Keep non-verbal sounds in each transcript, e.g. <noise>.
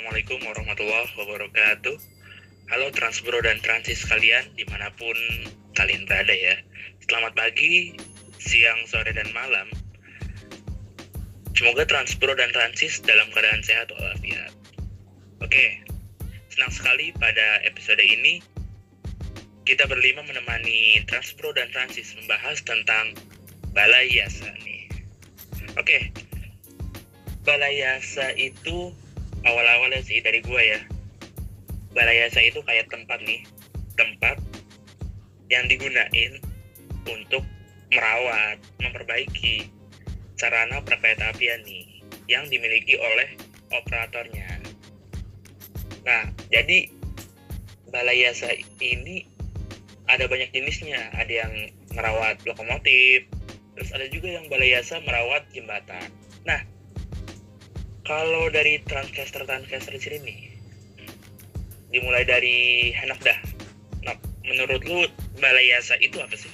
Assalamualaikum warahmatullahi wabarakatuh. Halo Transbro dan Transis kalian di mana pun kalian berada ya. Selamat pagi, siang, sore, dan malam. Semoga Transbro dan Transis dalam keadaan sehat walafiat. Oke, senang sekali pada episode ini Kita berlima menemani Transpro dan Transis membahas tentang balai yasa nih. Oke, balai yasa itu awal-awalnya sih dari gua ya. Balayasa itu kayak tempat nih tempat yang digunain untuk merawat memperbaiki sarana perkereta apian nih yang dimiliki oleh operatornya. Nah jadi balayasa ini ada banyak jenisnya. Ada yang merawat lokomotif terus ada juga yang balayasa merawat jembatan. Nah kalau dari transcaster transcaster di sini nih dimulai dari Henak dah nah, menurut lu balai yasa itu apa sih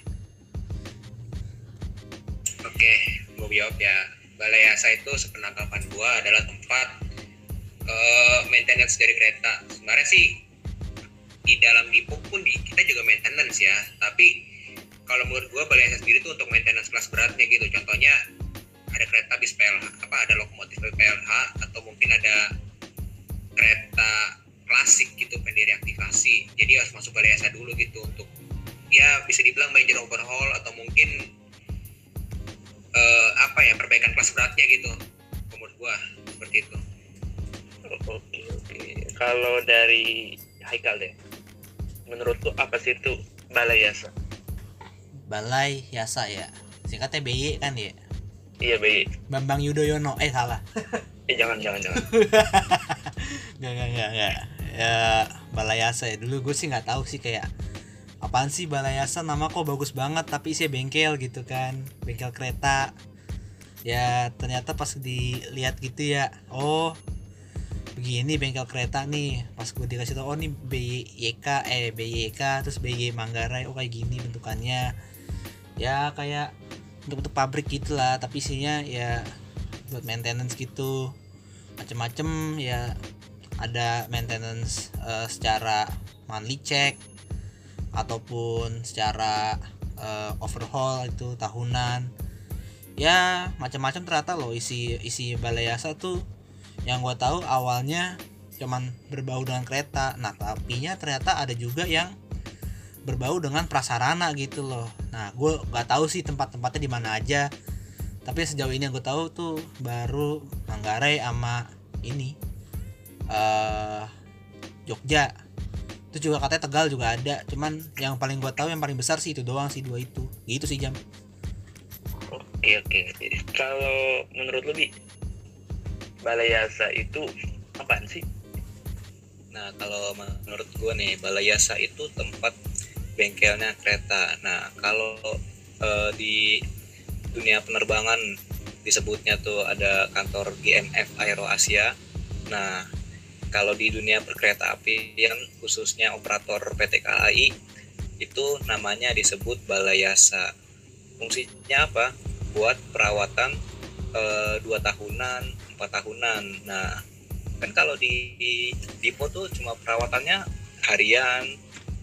Oke, gue jawab ya. Balai Yasa itu sepenangkapan gue adalah tempat eh, maintenance dari kereta. Sebenarnya sih di dalam depo pun di, kita juga maintenance ya. Tapi kalau menurut gue Balai Yasa sendiri itu untuk maintenance kelas beratnya gitu. Contohnya ada kereta bis PLH, apa ada lokomotif PLH atau mungkin ada kereta klasik gitu pengen direaktivasi. Jadi harus masuk Balai Yasa dulu gitu untuk ya bisa dibilang major overhaul atau mungkin eh, apa ya perbaikan kelas beratnya gitu menurut gua seperti itu. Oke oke. Kalau dari Haikal deh menurut lu apa sih itu balai yasa? Balai Yasa ya? Singkatnya BY kan ya iya baik Bambang Yudhoyono. Eh salah. Eh jangan jangan jangan. <laughs> Gak gak gak gak ya Balai Yasa ya. Dulu gue sih nggak tahu sih kayak apaan sih Balai Yasa nama kok bagus banget tapi isinya bengkel gitu kan. Bengkel kereta. Ya ternyata pas dilihat gitu ya oh begini bengkel kereta nih. Pas gue dikasih tau oh nih BYK eh BYK terus BY Manggarai. Oh kayak gini bentukannya. Ya kayak untuk bentuk pabrik gitulah tapi isinya ya buat maintenance gitu. Macem-macem ya ada maintenance eh, secara monthly check ataupun secara eh, overhaul itu tahunan. Ya macam-macam ternyata loh isi isi balai yasa tuh. Yang gua tahu awalnya cuman berbau dengan kereta. Nah tapinya ternyata ada juga yang berbau dengan prasarana gitu loh. Nah gue nggak tahu sih tempat-tempatnya di mana aja. Tapi sejauh ini yang gue tahu tuh baru Manggarai sama ini eh Jogja. Itu juga katanya Tegal juga ada. Cuman yang paling gue tahu yang paling besar sih itu doang sih dua itu. Gitu sih jam. Oke oke. Kalau menurut lu bi balai yasa itu apaan sih? Nah kalau menurut gua nih Balai Yasa itu tempat bengkelnya kereta. Nah kalau eh, di dunia penerbangan disebutnya tuh ada kantor GMF Aero Asia. Nah kalau di dunia perkereta apian khususnya operator PT KAI itu namanya disebut balai yasa fungsinya apa? Buat perawatan eh, dua tahunan empat tahunan. Nah kan kalau di, di depo tuh cuma perawatannya harian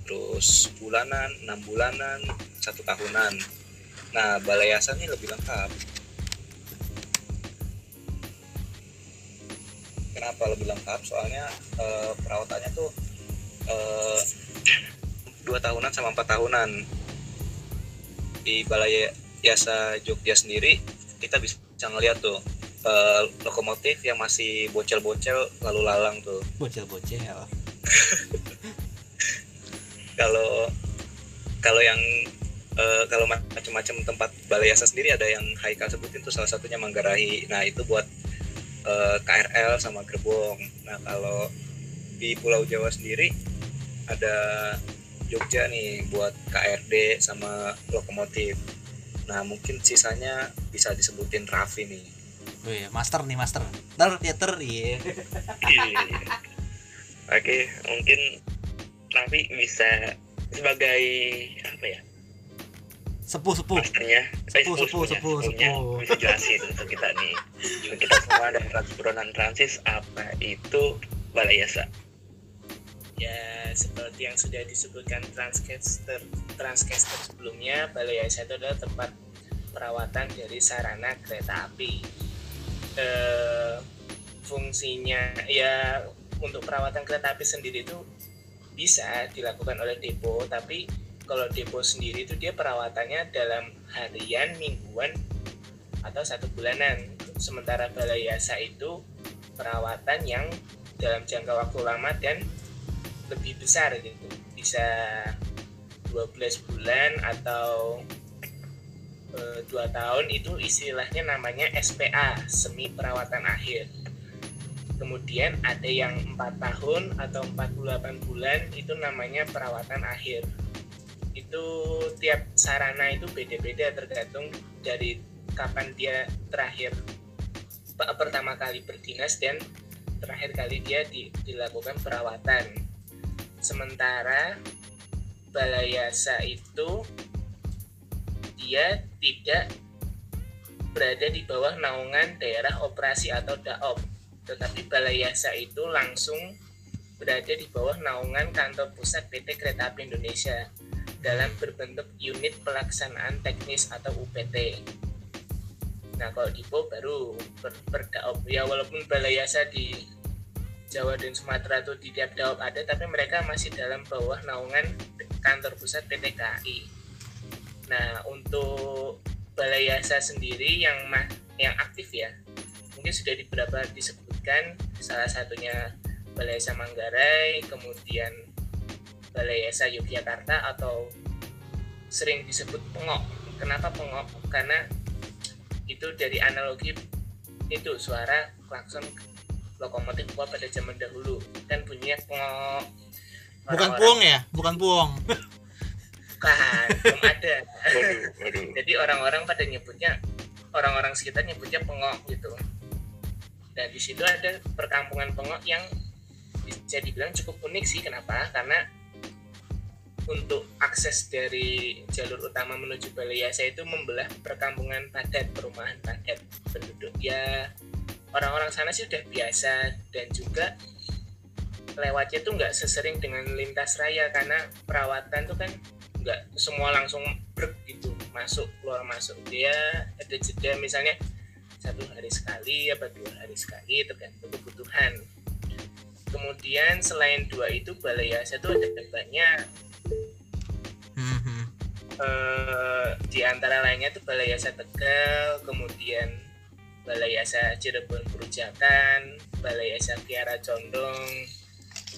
terus bulanan enam bulanan satu tahunan. Nah balai yasa ini lebih lengkap. Kenapa lebih lengkap? Soalnya eh, perawatannya tuh eh, dua tahunan sama empat tahunan. Di balai jasa Jogja sendiri kita bisa ngeliat tuh eh, lokomotif yang masih bocel-bocel lalu lalang tuh. Bocel-bocel <laughs> kalau kalau yang eh, kalau macam-macam tempat balai jasa sendiri ada yang Haikal sebutin tuh salah satunya Manggarai nah itu buat eh, KRL sama gerbong. Nah kalau di Pulau Jawa sendiri ada Jogja nih buat KRD sama lokomotif. Nah mungkin sisanya bisa disebutin Raffi nih. Wih, master nih master. Ter ya ter iya Iya. <laughs> oke mungkin Raffi bisa sebagai apa ya? Sepuh sepuh. Masternya Sepuh, sepuh, sepuh, sepuh. bisa jelasin untuk kita nih. Untuk kita semua dan transpro dan transis apa itu balai yasa Ya, seperti yang sudah disebutkan Transcaster, Transcaster sebelumnya, Balai Yasa itu adalah tempat perawatan dari sarana kereta api. Eh, fungsinya ya untuk perawatan kereta api sendiri itu bisa dilakukan oleh depo, tapi kalau depo sendiri itu dia perawatannya dalam harian, mingguan, atau satu bulanan. Sementara Balai Yasa itu perawatan yang dalam jangka waktu lama dan lebih besar gitu bisa 12 bulan atau e, dua tahun itu istilahnya namanya SPA semi perawatan akhir kemudian ada yang empat tahun atau 48 bulan itu namanya perawatan akhir. Itu tiap sarana itu beda-beda tergantung dari kapan dia terakhir pertama kali berdinas dan terakhir kali dia di, dilakukan perawatan. Sementara balayasa itu dia tidak berada di bawah naungan daerah operasi atau daop tetapi balayasa itu langsung berada di bawah naungan kantor pusat PT Kereta Api Indonesia dalam berbentuk unit pelaksanaan teknis atau UPT. Nah kalau di baru ber, ya walaupun balayasa di Jawa dan Sumatera itu di tiap daop ada tapi mereka masih dalam bawah naungan kantor pusat PT KAI. Nah, untuk Balai Yasa sendiri yang yang aktif ya. Mungkin sudah di beberapa disebutkan salah satunya Balai Yasa Manggarai, kemudian Balai Yasa Yogyakarta atau sering disebut pengok. Kenapa pengok? Karena itu dari analogi itu suara klakson lokomotif gua pada zaman dahulu. Kan bunyinya pengok. Bukan puong ya? Bukan puong. Bukan belum ada. <laughs> Jadi orang-orang pada nyebutnya orang-orang sekitar nyebutnya pengok gitu dan di situ ada perkampungan pengok yang bisa dibilang cukup unik sih. Kenapa? Karena untuk akses dari jalur utama menuju Balai Yasa itu membelah perkampungan padat perumahan padat penduduk. Ya orang-orang sana sih udah biasa. Dan juga lewatnya tuh nggak sesering dengan lintas raya karena perawatan tuh kan nggak semua langsung brek gitu masuk keluar masuk. Dia ada jeda misalnya satu hari sekali apa dua hari sekali tergantung kebutuhan kemudian selain dua itu balai yasa itu ada banyak mm-hmm. uh, di antara lainnya tuh balai yasa tegal kemudian Balai Yasa Cirebon Perujakan, Balai Yasa Kiara Condong,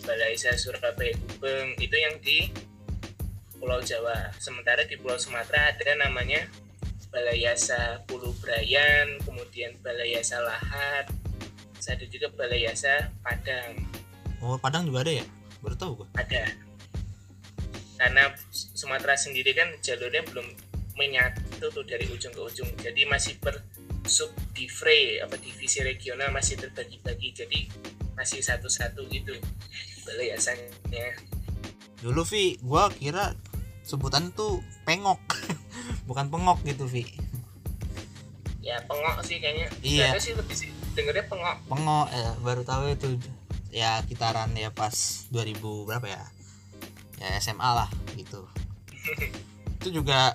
Balai Yasa Surabaya Gubeng itu yang di Pulau Jawa. Sementara di Pulau Sumatera ada namanya Balai Yasa Pulu Brayan, kemudian Balai Yasa Lahat, ada juga Balai Yasa Padang. Oh Padang juga ada ya? Baru tahu gua. Ada. Karena Sumatera sendiri kan jalurnya belum menyatu tuh dari ujung ke ujung, jadi masih ber sub divre apa divisi regional masih terbagi-bagi jadi masih satu-satu gitu boleh biasanya dulu Vi gua kira sebutan tuh pengok <laughs> bukan pengok gitu Vi. Ya pengok sih kayaknya. Iya. Biasa sih lebih sih. Dengernya pengok. Pengok ya baru tahu itu. Ya kitaran ya pas 2000 berapa ya? Ya SMA lah gitu. <laughs> Itu juga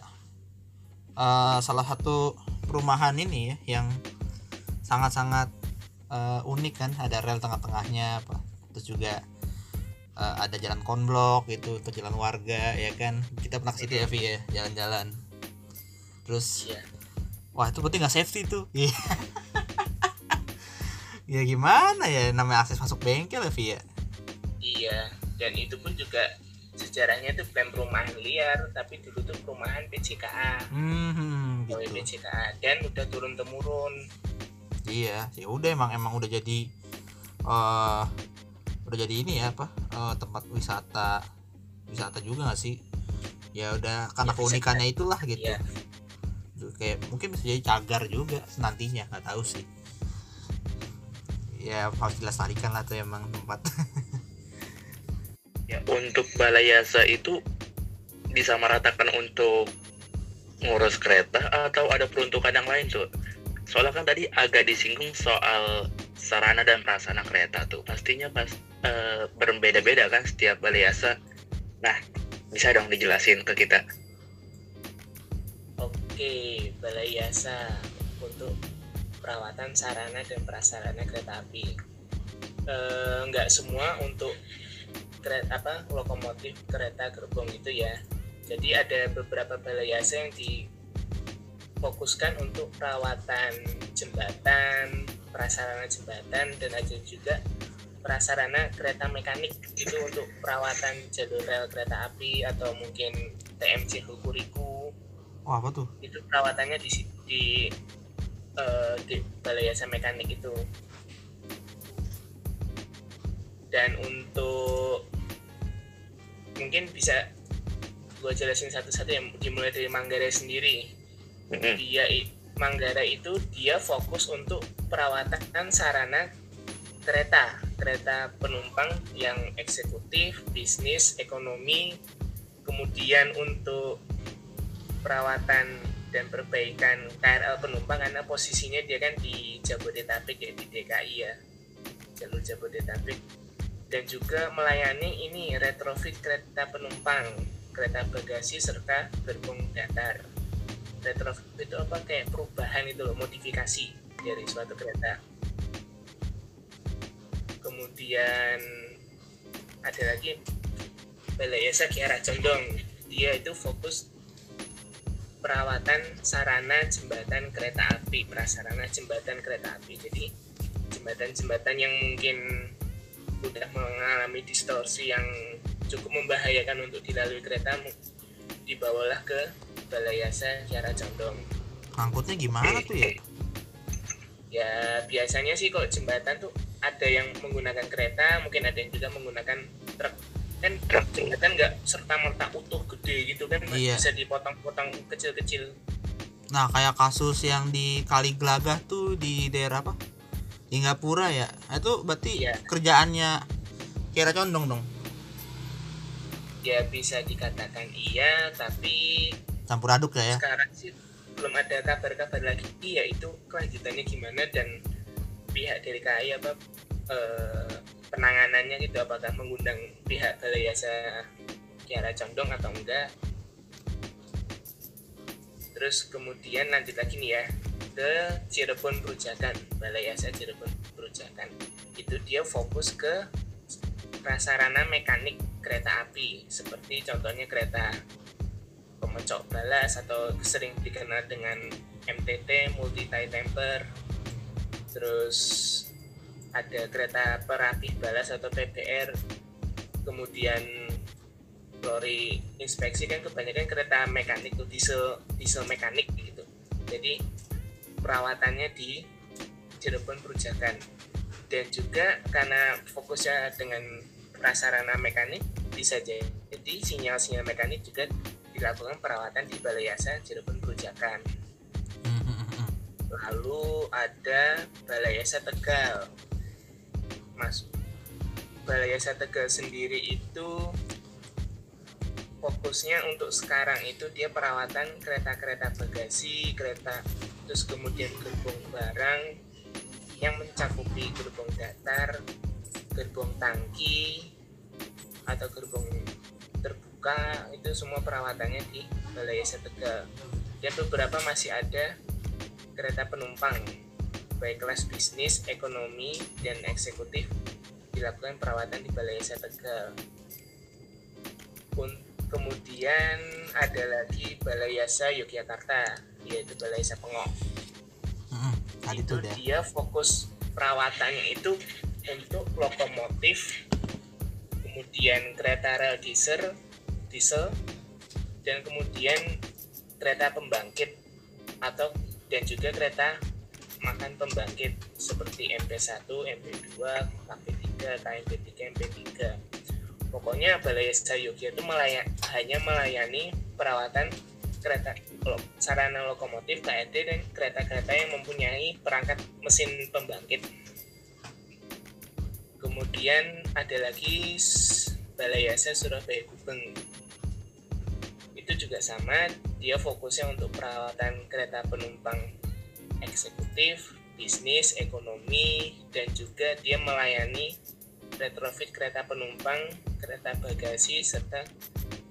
uh, salah satu perumahan ini ya yang sangat-sangat uh, unik kan. Ada rel tengah-tengahnya apa. Terus juga uh, ada jalan konblok gitu atau jalan warga ya kan. Kita pernah ke situ ya Vi ya jalan-jalan terus yeah. wah itu berarti nggak safety tuh iya. <laughs> ya gimana ya namanya akses masuk bengkel ya Vi ya iya dan itu pun juga sejarahnya itu bukan perumahan liar tapi dulu tuh perumahan PCKA hmm, gitu. PCKA dan udah turun temurun iya ya udah emang emang udah jadi uh, udah jadi ini ya apa uh, tempat wisata wisata juga gak sih ya udah karena ya, keunikannya itulah gitu ya. Kayak mungkin bisa jadi cagar juga nantinya nggak tahu sih. Ya harus dilestarikan lah tuh emang tempat. Ya untuk balai yasa itu disamaratakan untuk ngurus kereta atau ada peruntukan yang lain tuh soalnya kan tadi agak disinggung soal sarana dan prasarana kereta tuh. Pastinya pas eh, berbeda-beda kan setiap balai yasa. Nah, bisa dong dijelasin ke kita. Oke, balai yasa untuk perawatan sarana dan prasarana kereta api. Eh, nggak semua untuk kereta apa lokomotif kereta gerbong itu ya. Jadi ada beberapa balai yasa yang difokuskan untuk perawatan jembatan, prasarana jembatan dan ada juga prasarana kereta mekanik itu untuk perawatan jalur rel kereta api atau mungkin TMC Hokuriku oh apa tuh? Itu perawatannya di di eh, di balai yasa mekanik itu. Dan untuk mungkin bisa gue jelasin satu-satu yang dimulai dari Manggarai sendiri. Dia Manggarai itu dia fokus untuk perawatan sarana kereta kereta penumpang yang eksekutif bisnis ekonomi kemudian untuk perawatan dan perbaikan KRL penumpang karena posisinya dia kan di Jabodetabek ya di DKI ya jalur Jabodetabek. Dan juga melayani ini retrofit kereta penumpang kereta bagasi serta gerbong datar. Retrofit itu apa? Kayak perubahan itu loh modifikasi dari suatu kereta. Kemudian ada lagi Balai Yasa Kiara Condong. Dia itu fokus perawatan sarana jembatan kereta api prasarana jembatan kereta api. Jadi jembatan-jembatan yang mungkin udah mengalami distorsi yang cukup membahayakan untuk dilalui kereta dibawalah ke Balai Yasa Kiara Condong. Angkutnya gimana tuh ya? Ya biasanya sih kok jembatan tuh ada yang menggunakan kereta mungkin ada yang juga menggunakan truk kan jembatan nggak serta merta utuh gede gitu kan Iya. bisa dipotong-potong kecil-kecil. Nah kayak kasus yang di Kaliglagah tuh di daerah apa? Singapura ya? Itu berarti Iya. kerjaannya kira condong dong? Ya bisa dikatakan iya tapi campur aduk ya ya? sekarang sih belum ada kabar-kabar lagi. Iya itu kelanjutannya gimana dan pihak dari KAI apa eh, penanganannya gitu apakah mengundang pihak Balai Yasa Kiara Condong atau enggak? Terus kemudian lanjut lagi nih ya ke Cirebon Perujakan Balai Yasa Cirebon Perujakan itu dia fokus ke prasarana mekanik kereta api seperti contohnya kereta pemecok balas atau sering dikenal dengan MTT multi tie temper terus ada kereta perapih balas atau PPR kemudian lori inspeksi kan kebanyakan kereta mekanik tuh diesel diesel mekanik gitu. Jadi perawatannya di Cirebon Perujakan. Dan juga karena fokusnya dengan prasarana mekanik bisa jadi sinyal-sinyal mekanik juga dilakukan perawatan di Balai Yasa Cirebon Perujakan. Hmm, hmm, hmm. lalu ada Balai Yasa Tegal Mas. Balai Yasa Tegal sendiri itu fokusnya untuk sekarang itu dia perawatan kereta-kereta bagasi kereta terus kemudian gerbong barang yang mencakupi gerbong datar gerbong tangki atau gerbong terbuka itu semua perawatannya di Balai Yasa Tegal dan beberapa masih ada kereta penumpang baik kelas bisnis, ekonomi, dan eksekutif dilakukan perawatan di Balai Yasa Tegal. Kemudian ada lagi Balai Yasa Yogyakarta, yaitu Balai Yasa Pengok. Hmm, tadi itu tuh deh dia fokus perawatannya itu untuk lokomotif, kemudian kereta rel diesel, diesel, dan kemudian kereta pembangkit atau dan juga kereta makan pembangkit seperti MP1, MP2, KP3, KMP3, MP3. Pokoknya Balai Yasa Yogyakarta itu melaya- hanya melayani perawatan kereta sarana lokomotif KRT dan kereta-kereta yang mempunyai perangkat mesin pembangkit. Kemudian ada lagi Balai Yasa Surabaya Gubeng. Itu juga sama, dia fokusnya untuk perawatan kereta penumpang eksekutif, bisnis, ekonomi, dan juga dia melayani retrofit kereta penumpang, kereta bagasi, serta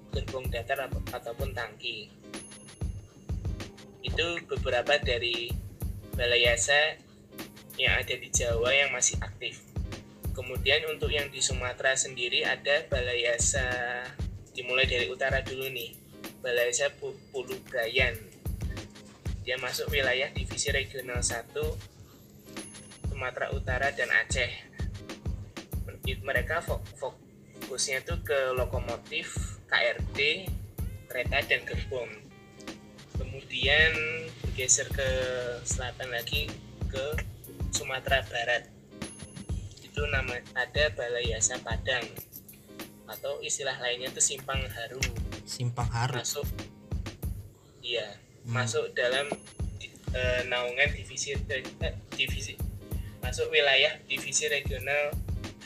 gerbong datar ataupun tangki. Itu beberapa dari balai yasa yang ada di Jawa yang masih aktif. Kemudian untuk yang di Sumatera sendiri ada balai yasa dimulai dari utara dulu nih. Balai yasa Pu- Pulu Brayan. Dia masuk wilayah divisi regional 1 Sumatera Utara dan Aceh. Mereka fo- fokusnya tuh ke lokomotif, KRT, kereta dan gerbong. Kemudian bergeser ke selatan lagi ke Sumatera Barat. Itu nama ada Balai Yasa Padang atau istilah lainnya itu Simpang Haru Simpang Haru. masuk iya. Masuk dalam eh, naungan divisi eh, divisi masuk wilayah divisi regional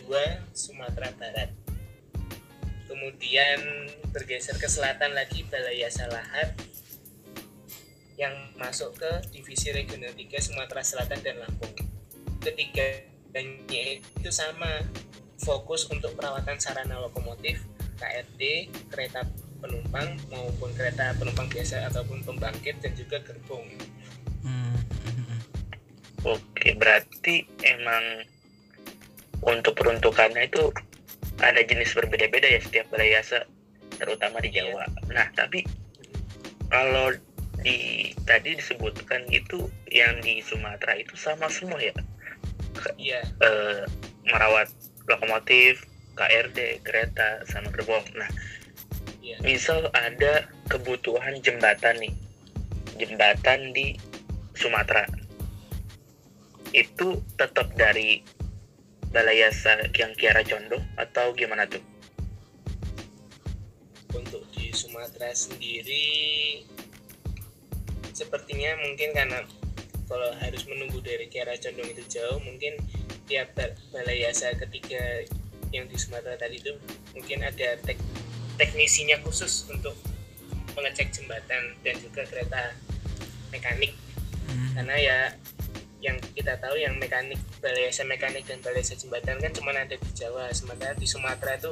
2 Sumatera Barat. Kemudian bergeser ke selatan lagi Balai Yasa Lahar yang masuk ke divisi regional 3 Sumatera Selatan dan Lampung. Ketiganya itu sama fokus untuk perawatan sarana lokomotif KRD kereta penumpang maupun kereta penumpang biasa ataupun pembangkit dan juga gerbong Hmm. Oke, berarti emang untuk peruntukannya itu ada jenis berbeda-beda ya setiap balai yasa, terutama di Iya. Jawa. Nah, tapi kalau di tadi disebutkan itu yang di Sumatera itu sama semua ya, iya Eh, merawat lokomotif, KRD, kereta, sama gerbong. Nah, iya. Misal ada kebutuhan jembatan nih, jembatan di Sumatera, itu tetap dari Balai Yasa yang Kiara Condong atau gimana tuh? untuk di Sumatera sendiri sepertinya mungkin karena kalau harus menunggu dari Kiara Condong itu jauh mungkin tiap ba- balai yasa ketiga yang di Sumatera tadi itu mungkin ada tek teknisinya khusus untuk mengecek jembatan dan juga kereta mekanik Hmm. karena ya yang kita tahu yang mekanik balai mekanik dan balai jembatan kan cuma ada di Jawa sementara di Sumatera itu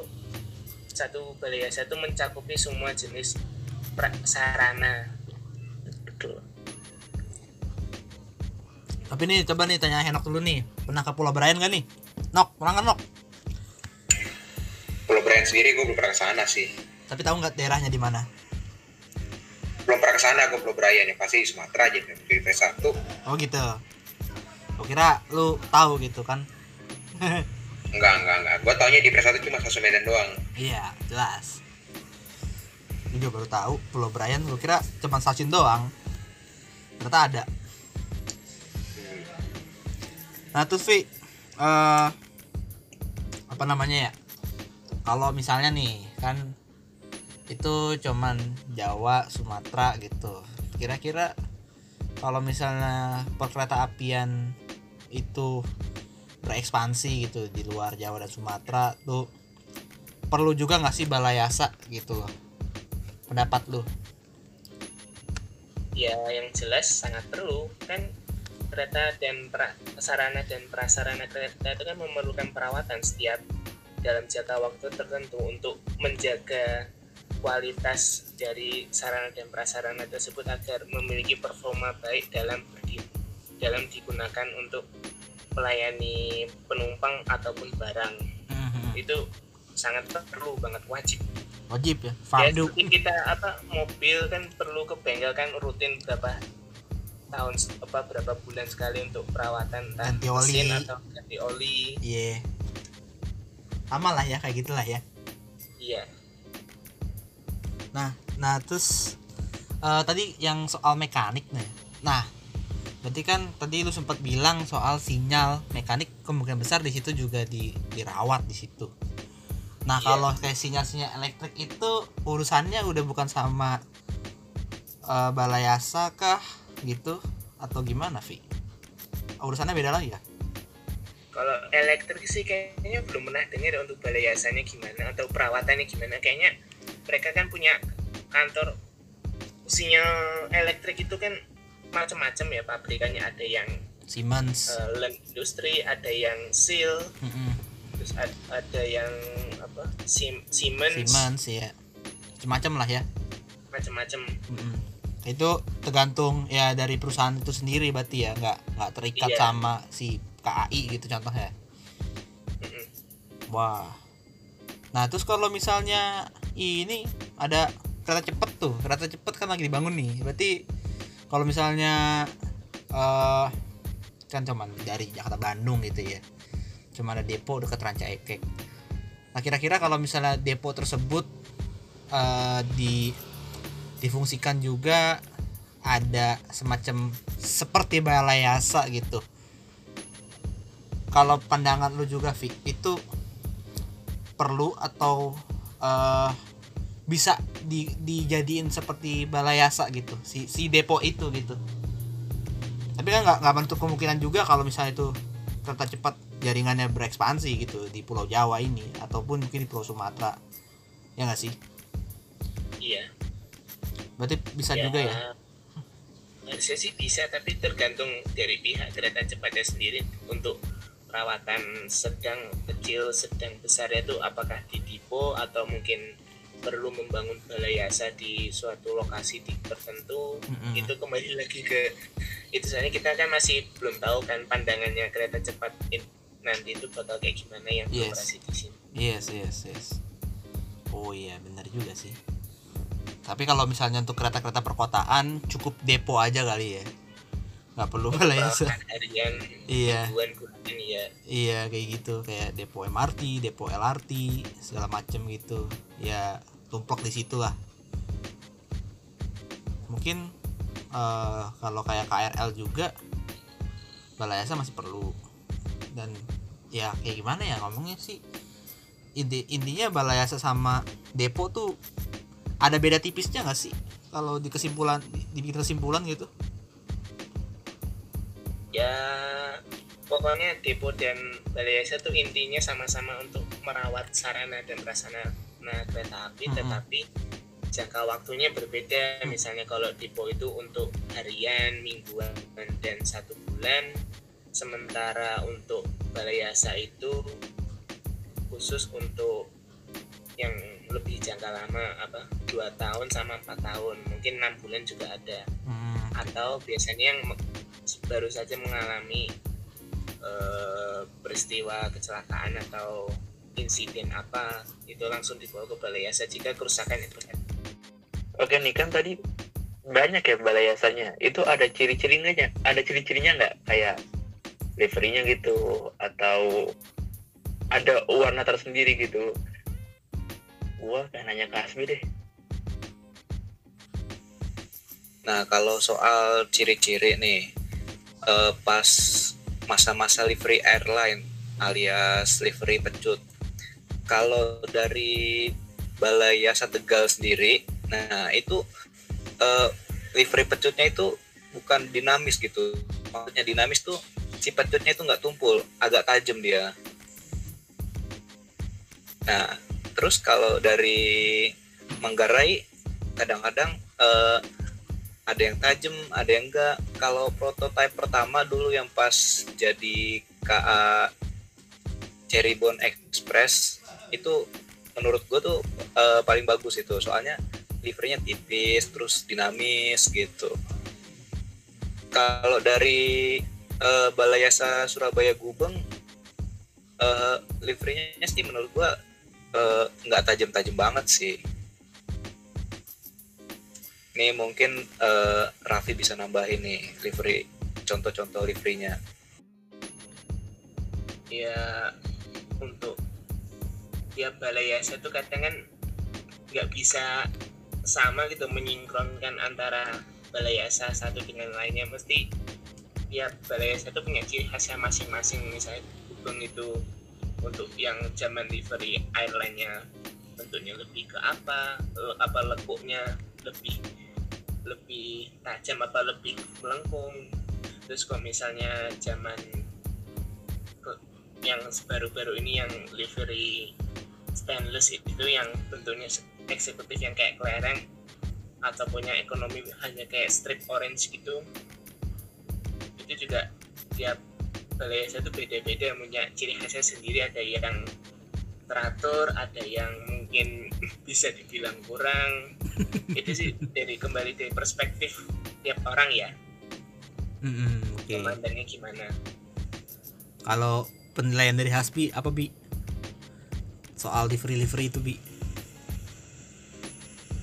satu balai itu mencakupi semua jenis sarana Betul. Tapi nih coba nih tanya Henok dulu nih. Pernah ke Pulau Brian gak nih? Nok, pernah kan Nok? Brian sendiri gue belum pernah ke sana sih. Tapi tahu nggak daerahnya di mana? Belum pernah ke sana gue Pulau Brian ya pasti Sumatera aja di PS1. Oh gitu. Gue kira lu tahu gitu kan? <laughs> Enggak, enggak, enggak. Gue taunya di PS1 cuma stasiun Medan doang. Iya, jelas. Gue juga baru tahu Pulau Brian. Gue kira cuma stasiun doang. Ternyata ada. Hmm. Nah terus Vi, eh apa namanya ya? Kalau misalnya nih kan itu cuman Jawa, Sumatera gitu. Kira-kira kalau misalnya perkereta apian itu berekspansi gitu di luar Jawa dan Sumatera tuh perlu juga nggak sih balayasa gitu? Loh pendapat lu? Ya yang jelas sangat perlu. Kan kereta dan pra- sarana dan prasarana kereta itu kan memerlukan perawatan setiap dalam jangka waktu tertentu untuk menjaga kualitas dari sarana dan prasarana tersebut agar memiliki performa baik dalam dalam digunakan untuk melayani penumpang ataupun barang. Itu sangat perlu banget wajib. Wajib ya ya fardu. seperti kita apa mobil kan perlu ke bengkel kan rutin berapa tahun apa berapa bulan sekali untuk perawatan Ganti oli. mesin atau ganti oli. Iya sama lah ya kayak gitulah ya iya Nah, nah terus eh, tadi yang soal mekanik nih. Nah, berarti kan tadi lu sempat bilang soal sinyal mekanik kemungkinan besar di situ juga di dirawat di situ. Nah, Iya. kalau kayak sinyal-sinyal elektrik itu urusannya udah bukan sama eh, balayasa kah gitu atau gimana, Vi? Urusannya beda lagi ya? Kalau elektrik sih kayaknya belum pernah dengar untuk balai yasanya gimana atau perawatannya gimana kayaknya mereka kan punya kantor sinyal elektrik itu kan macam-macam ya pabrikannya ada yang Siemens. uh, Land Industri ada yang Seal Mm-mm. terus ad- ada yang apa Sim Siemens, Siemens ya macam lah ya macam-macam Mm-mm. itu tergantung ya dari perusahaan itu sendiri berarti ya nggak nggak terikat Iya. sama si KAI gitu contohnya. Wah. Nah terus kalau misalnya ini ada kereta cepet tuh kereta cepet kan lagi dibangun nih. Berarti kalau misalnya eh kan cuman dari Jakarta Bandung gitu ya. Cuma ada depo dekat Ranca Ekek nah kira-kira kalau misalnya depo tersebut eh, di difungsikan juga ada semacam seperti balai yasa gitu kalau pandangan lu juga Vic itu perlu atau eh, bisa di, dijadiin seperti balai yasa gitu si si depo itu gitu. Tapi kan nggak nggak menutup kemungkinan juga kalau misalnya itu kereta cepat jaringannya berekspansi gitu di Pulau Jawa ini ataupun mungkin di Pulau Sumatera. Ya nggak sih? Iya. Berarti bisa juga ya? harusnya sih bisa tapi tergantung dari pihak kereta cepatnya sendiri untuk perawatan sedang kecil sedang besarnya itu apakah di depo atau mungkin perlu membangun balai yasa di suatu lokasi di tertentu Mm-mm. itu kembali lagi ke itu soalnya kita kan masih belum tahu kan pandangannya kereta cepat in- nanti itu bakal kayak gimana yang Yes. beroperasi di sini Yes, yes, yes. Oh iya, benar juga sih. Tapi kalau misalnya untuk kereta-kereta perkotaan cukup depo aja kali ya. Nggak perlu. Perawatan <laughs> harian Iya, bulanan ya iya kayak gitu kayak depo MRT, depo LRT, segala macem gitu. Ya tumplok di situ lah. Mungkin eh, kalau kayak KRL juga balai yasa masih perlu. Dan ya kayak gimana ya ngomongnya sih inti intinya balai yasa sama depo tuh ada beda tipisnya nggak sih kalau di kesimpulan di- dibikin kesimpulan gitu ya pokoknya depo dan balai yasa tuh intinya sama-sama untuk merawat sarana dan prasarana nah, kereta api Mhm. tetapi jangka waktunya berbeda. Misalnya kalau depo itu untuk harian mingguan dan satu bulan. Sementara untuk balai yasa itu khusus untuk yang lebih jangka lama apa dua tahun sama empat tahun. Mungkin enam bulan juga ada. Hmm, atau biasanya yang baru saja mengalami eh, peristiwa kecelakaan atau insiden apa itu langsung dibawa ke balai yasa jika kerusakan itu kan Oke nih kan tadi banyak ya balai yasanya. Itu ada ciri-cirinya? Ada ciri-cirinya nggak? Kayak liverynya gitu atau ada warna tersendiri gitu. Gua pengen nanya ke Asmi deh. Nah, kalau soal ciri-ciri nih, eh, pas masa-masa livery airline alias livery pecut, kalau dari Balai Yasa Tegal sendiri, nah itu eh, livery pecutnya itu bukan dinamis gitu. Maksudnya dinamis tuh si pecutnya itu nggak tumpul, agak tajam dia. Nah, terus kalau dari Manggarai kadang-kadang eh, ada yang tajam, ada yang enggak. Kalau prototipe pertama dulu yang pas jadi KA Cherrybone Express itu menurut gue tuh eh, paling bagus itu soalnya livernya tipis terus dinamis gitu. Kalau dari eh, Balai Yasa Surabaya Gubeng eh, livernya sih menurut gue nggak tajam-tajam banget sih. Nih mungkin eh, Raffi bisa nambahin nih livery contoh-contoh liverynya. ya untuk ya balai yasa itu kadang kan nggak bisa sama gitu menyinkronkan antara balai yasa satu dengan lainnya mesti ya balai yasa itu punya ciri khasnya masing-masing misalnya Gubeng itu untuk yang zaman livery airline-nya bentuknya lebih ke apa apa lekuknya lebih lebih tajam apa lebih melengkung. Terus kalau misalnya zaman yang baru-baru ini yang livery stainless itu yang bentuknya se- eksekutif yang kayak kelereng ataupun yang ekonomi hanya kayak strip orange gitu itu juga tiap balai itu beda-beda. Punya ciri khasnya sendiri ada yang teratur ada yang mungkin bisa dibilang kurang. Itu sih dari kembali dari perspektif tiap orang ya. Mm-mm, oke. Memandangnya gimana? Kalau penilaian dari Hasbi apa bi? Soal livery livery itu bi.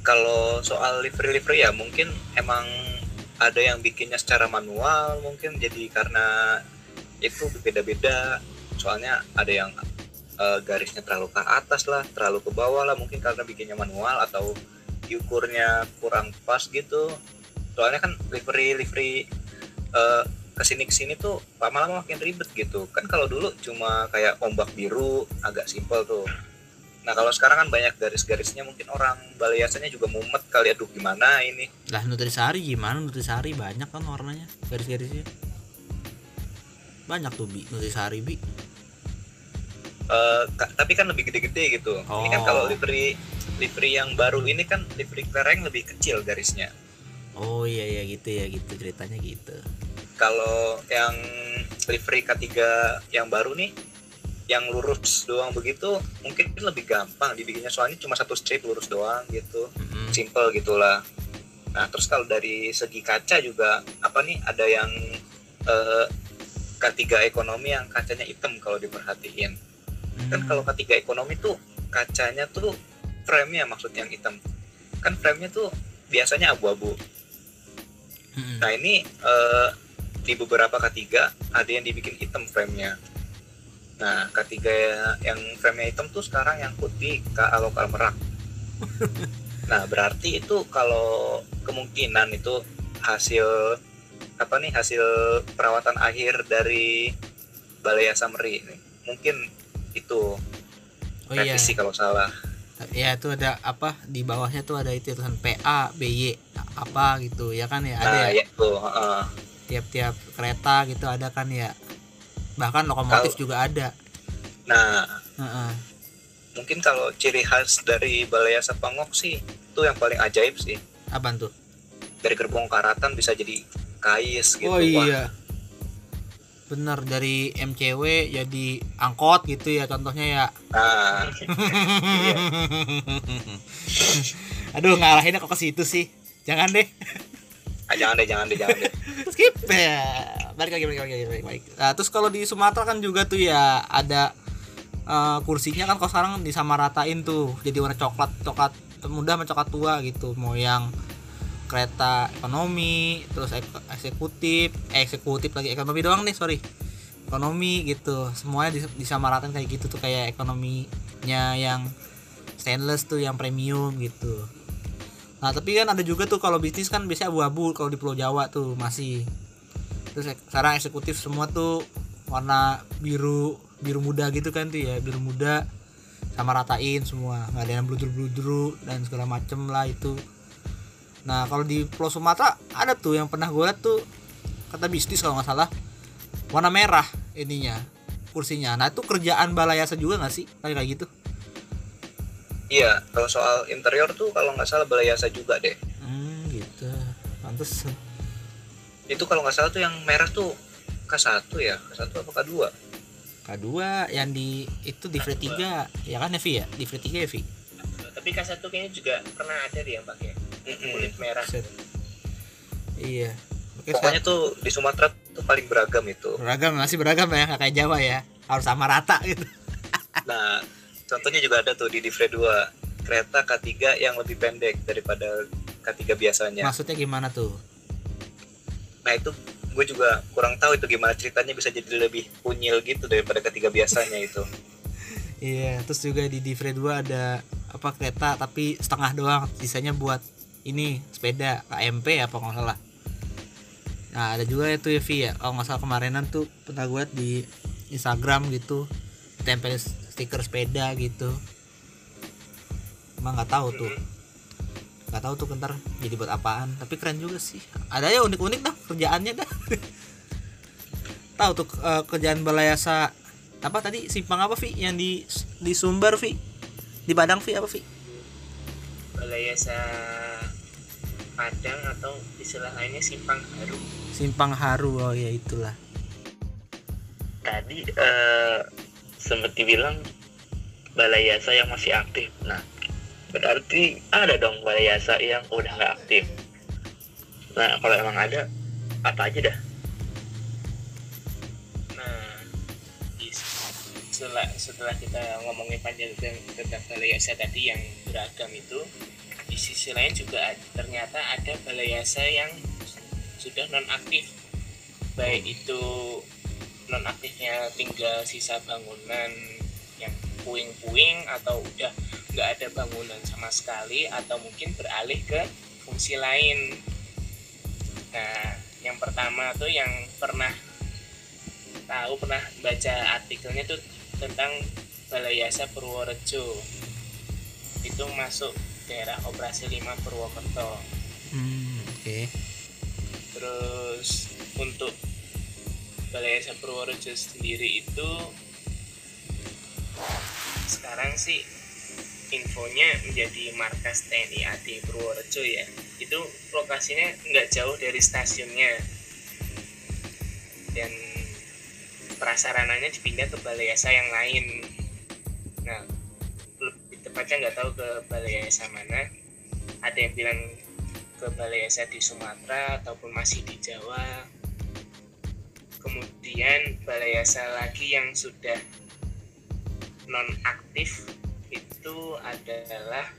Kalau soal livery livery ya mungkin emang ada yang bikinnya secara manual mungkin. Jadi karena itu beda-beda soalnya ada yang eh, garisnya terlalu ke atas lah terlalu ke bawah lah mungkin karena bikinnya manual atau diukurnya kurang pas gitu. Soalnya kan livery livery eh, ke sini ke sini tuh lama-lama makin ribet gitu. Kan kalau dulu cuma kayak ombak biru agak simpel tuh. Nah kalau sekarang kan banyak garis-garisnya mungkin orang balai yasanya juga mumet kali aduh gimana ini? Lah nutrisari gimana? Nutrisari banyak kan warnanya garis-garisnya. Banyak tuh bi. Nutrisari bi Ka- tapi kan lebih gede-gede gitu. Ini kan Oh. kalau livery livery yang baru ini kan livery klereng lebih kecil garisnya. Oh iya iya gitu ya gitu ceritanya gitu. Kalau yang livery K3 yang baru nih yang lurus doang begitu mungkin lebih gampang dibikinnya. Soalnya cuma satu strip lurus doang gitu. Mm-mm. simple gitulah. Nah terus kalau dari segi kaca juga apa nih ada yang eh, K3 ekonomi yang kacanya hitam kalau diperhatiin kan Hmm. kalau K3 ekonomi tuh kacanya tuh frame-nya maksudnya yang hitam kan frame-nya tuh biasanya abu-abu Mm-mm. Nah ini eh, di beberapa K3 ada yang dibikin hitam frame-nya. Nah K3 yang frame-nya hitam tuh sekarang yang putih KA lokal merak. <laughs> nah berarti itu kalau kemungkinan itu hasil apa nih hasil perawatan akhir dari Balai Asamri nih. Mungkin itu. Oh iya. Revisi kalau salah. ya itu ada apa? Di bawahnya tuh ada itu tulisan PA BY apa gitu ya kan ya? Ada Nah ya? ya tuh heeh. tiap-tiap kereta gitu ada kan ya? Bahkan lokomotif juga ada. Nah. Heeh. mungkin kalau ciri khas dari Balai Asa Pangok sih itu yang paling ajaib sih. apaan tuh? Dari gerbong karatan bisa jadi kais gitu oh Wah, iya bener dari MCW jadi angkot gitu ya contohnya ya. Nah <laughs> aduh ngalahinnya kok ke situ sih? Jangan deh. Ah, jangan deh jangan deh jangan deh. <laughs> Skip. Ya balik lagi balik lagi balik, balik. Nah, terus kalau di Sumatera kan juga tuh ya ada eh, kursinya kan kalau sekarang disamaratain tuh jadi warna coklat coklat muda sama coklat tua gitu mau yang kereta ekonomi terus ek- eksekutif eh, eksekutif lagi ekonomi doang nih sorry ekonomi gitu semuanya dis- disamaratain kayak gitu tuh kayak ekonominya yang stainless tuh yang premium gitu Nah tapi kan ada juga tuh kalau bisnis kan biasanya abu-abu kalau di Pulau Jawa tuh masih. Terus ek- sekarang eksekutif semua tuh warna biru biru muda gitu kan tuh ya biru muda sama ratain semua nggak ada yang bludru-bludru dan segala macem lah itu. Nah kalau di Pulau Sumatera ada tuh yang pernah gue liat tuh kata bisnis kalau nggak salah warna merah ininya kursinya. Nah itu kerjaan balayasa juga nggak sih? Kayak kayak gitu? iya kalau soal interior tuh kalau nggak salah Balai Asa juga deh. Hmm gitu. Pantes. Itu kalau nggak salah tuh yang merah tuh K1 ya? K1 apa K2 K2 yang di itu di free 3 ya kan ya Vi ya? Di free 3 ya Vi tapi K1 kayaknya juga pernah ada deh yang pakai. Kulit merah. Set. iya. Oke, pokoknya tuh di Sumatera tuh paling beragam itu. Beragam masih beragam ya kayak Jawa ya. Harus sama rata gitu. <laughs> Nah contohnya juga ada tuh di Divre 2 kereta K3 yang lebih pendek daripada K3 biasanya. Maksudnya gimana tuh? Nah itu gue juga kurang tahu itu gimana ceritanya bisa jadi lebih unyil gitu daripada K3 biasanya itu. <laughs> Iya terus juga di Divre 2 ada apa kereta tapi setengah doang sisanya buat ini sepeda KMP apa nggak salah. Nah ada juga itu ya Vi ya. Kalau nggak salah kemarinan tuh pernah gue di Instagram gitu tempel stiker sepeda gitu. Emang nggak tahu tuh. Nggak tahu tuh ntar jadi buat apaan. Tapi keren juga sih. Ada ya unik-unik dah kerjaannya dah. <laughs> Tahu tuh eh, kerjaan balayasa apa tadi simpang apa Vi? Yang di di Sumber Vi? Di Padang Vi apa Vi? Balai yasa Padang atau istilah lainnya simpang haru Simpang Haru oh ya itulah tadi eh, sempat dibilang balai yasa yang masih aktif. Nah, berarti ada dong balai yasa yang udah nggak aktif. Nah, kalau emang ada, apa aja dah? Nah, di- setelah setelah kita ngomongin panjang tentang tentang balai yasa tadi yang beragam itu, di sisi lain juga ternyata ada balai yasa yang sudah non aktif, baik itu non aktifnya tinggal sisa bangunan yang puing-puing atau udah nggak ada bangunan sama sekali atau mungkin beralih ke fungsi lain. Nah, yang pertama tuh yang pernah tahu pernah baca artikelnya tuh tentang Balai Yasa Purworejo. Itu masuk daerah operasi 5 Purwokerto. Hmm, oke. terus untuk Balai Yasa Purworejo sendiri itu sekarang sih infonya menjadi markas TNI AD Purworejo ya. Itu lokasinya nggak jauh dari stasiunnya. Dan prasarananya dipindah ke Balai Yasa yang lain tepatnya nggak tahu ke Balai Yasa mana. Ada yang bilang ke Balai Yasa di Sumatera ataupun masih di Jawa. Kemudian Balai Yasa lagi yang sudah non aktif itu adalah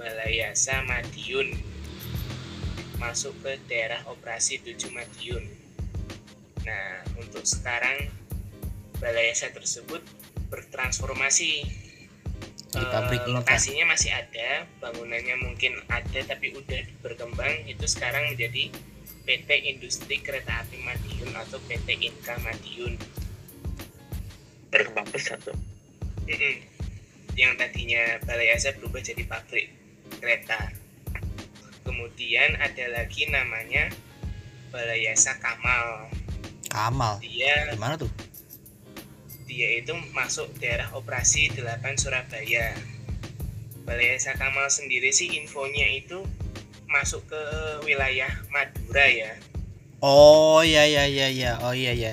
Balai Yasa Madiun. Masuk ke daerah operasi 7 Madiun. Nah untuk sekarang Balai Yasa tersebut bertransformasi Di pabrik Eh, Inka. lokasinya masih ada bangunannya mungkin ada tapi udah berkembang itu sekarang menjadi PT Industri Kereta Api Madiun atau PT Inka Madiun Berkembang pesat tuh. Mm-mm. yang tadinya Balai Asa berubah jadi pabrik kereta kemudian ada lagi namanya Balai Asa Kamal Kamal. dia Gimana tuh? Dia itu masuk daerah operasi 8 Surabaya. Balai Esa Kamal sendiri sih infonya itu masuk ke wilayah Madura ya. Oh iya iya iya iya. Oh iya iya.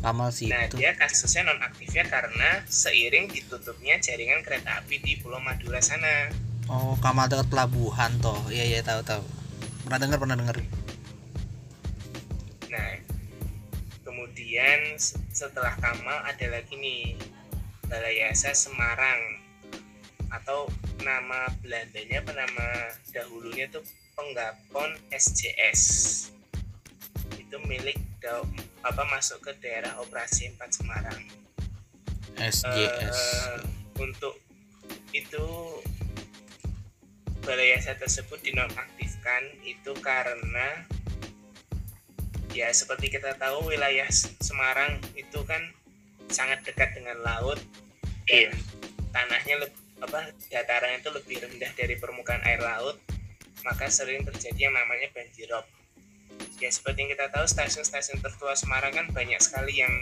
Kamal sih Nah itu. dia kasusnya nonaktifnya karena seiring ditutupnya jaringan kereta api di Pulau Madura sana. Oh, Kamal dekat pelabuhan toh. Iya iya tahu tahu. Pernah dengar pernah dengar. Kemudian setelah Kamal ada lagi nih Balai Asa Semarang. Atau nama Belandanya apa nama dahulunya tuh Penggapon SJS itu milik da- apa masuk ke daerah operasi 4 Semarang. SJS. Eh, untuk itu balai yasa tersebut dinonaktifkan itu karena ya seperti kita tahu wilayah Semarang itu kan sangat dekat dengan laut Iya. dan tanahnya lebih apa datarannya itu lebih rendah dari permukaan air laut maka sering terjadi yang namanya banjirop ya seperti yang kita tahu stasiun-stasiun tertua Semarang kan banyak sekali yang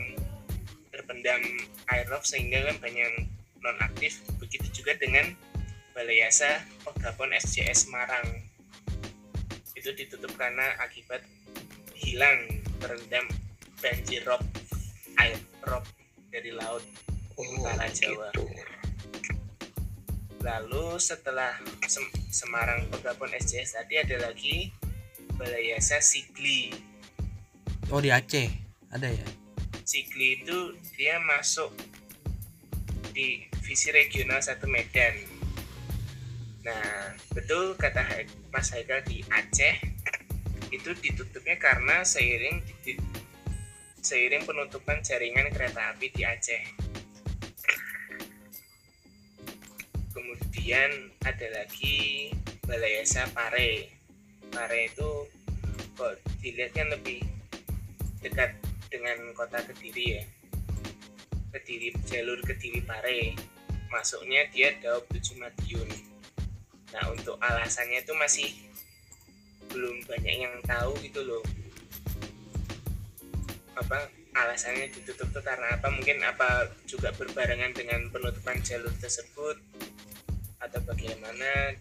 terpendam air laut sehingga kan banyak yang nonaktif. Begitu juga dengan Balai Yasa Pegapon SJS Semarang. Itu ditutup karena akibat hilang terendam banjir rob air rob dari laut Utara Jawa. gitu. Lalu setelah Sem- Semarang Pegapon SJS tadi ada lagi Balai Yasa Sigli. Oh di Aceh ada ya. Sigli itu dia masuk di visi regional satu Medan. Nah, betul kata Mas Haikal di Aceh itu ditutupnya karena seiring seiring penutupan jaringan kereta api di Aceh. Kemudian ada lagi Balai Yasa Pare. Pare itu kok dilihat kan lebih dekat dengan kota Kediri ya. Kediri jalur Kediri Pare. Masuknya dia Daob 7 Madiun. Nah, untuk alasannya itu masih belum banyak yang tahu gitu loh. Apa alasannya ditutup tuh karena apa? Mungkin apa juga berbarengan dengan penutupan jalur tersebut atau bagaimana?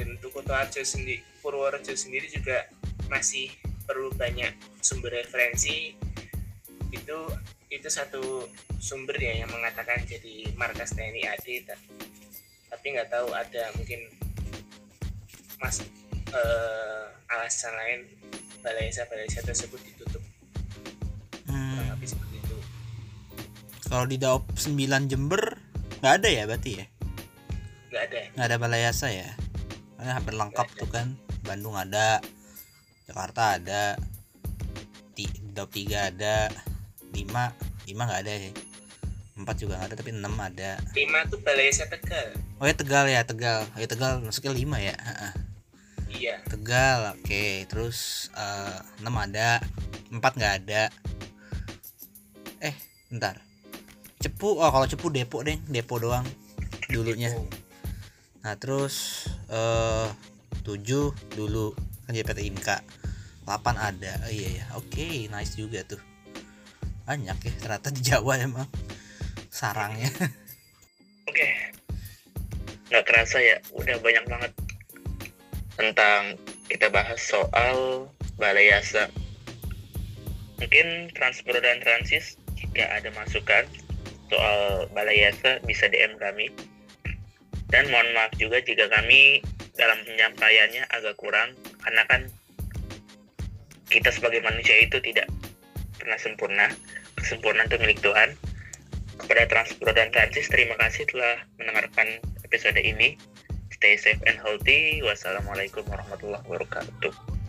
Dan untuk Kutoarjo sendiri, Purworejo sendiri juga masih perlu banyak sumber referensi itu itu satu sumber ya yang mengatakan jadi markas TNI AD ta- tapi nggak tahu ada mungkin mas eh, alasan lain balaiasa tersebut ditutup. Kurang Hmm, lebih seperti itu. Kalau di Daop 9 Jember nggak ada ya berarti ya? Nggak ada. Nggak ada balayasa ya? Karena hampir lengkap tuh kan. Bandung ada Jakarta ada di Daop 3 ada 5 5 nggak ada ya 4 juga nggak ada tapi 6 ada. Lima tuh balaiasa tegal. Oh ya Tegal ya Tegal. Oh ya Tegal masuknya 5 ya. Iya. Tegal oke. Terus eh, 6 ada 4 nggak ada. Eh bentar. Cepu oh kalau Cepu Depok deh Depok doang dulunya. Oh, Nah terus eh 7 dulu kan JPT Inka. 8 ada oh, iya ya oke nice juga tuh. Banyak ya ternyata di Jawa emang sarangnya. Oke. Nggak kerasa ya, udah banyak banget tentang kita bahas soal balai yasa. Mungkin Transpro dan Transis jika ada masukan soal balai yasa bisa DM kami. Dan mohon maaf juga jika kami dalam penyampaiannya agak kurang karena kan kita sebagai manusia itu tidak pernah sempurna. Kesempurnaan itu milik Tuhan kepada Transpro dan Transis terima kasih telah mendengarkan episode ini stay safe and healthy. Wassalamualaikum warahmatullahi wabarakatuh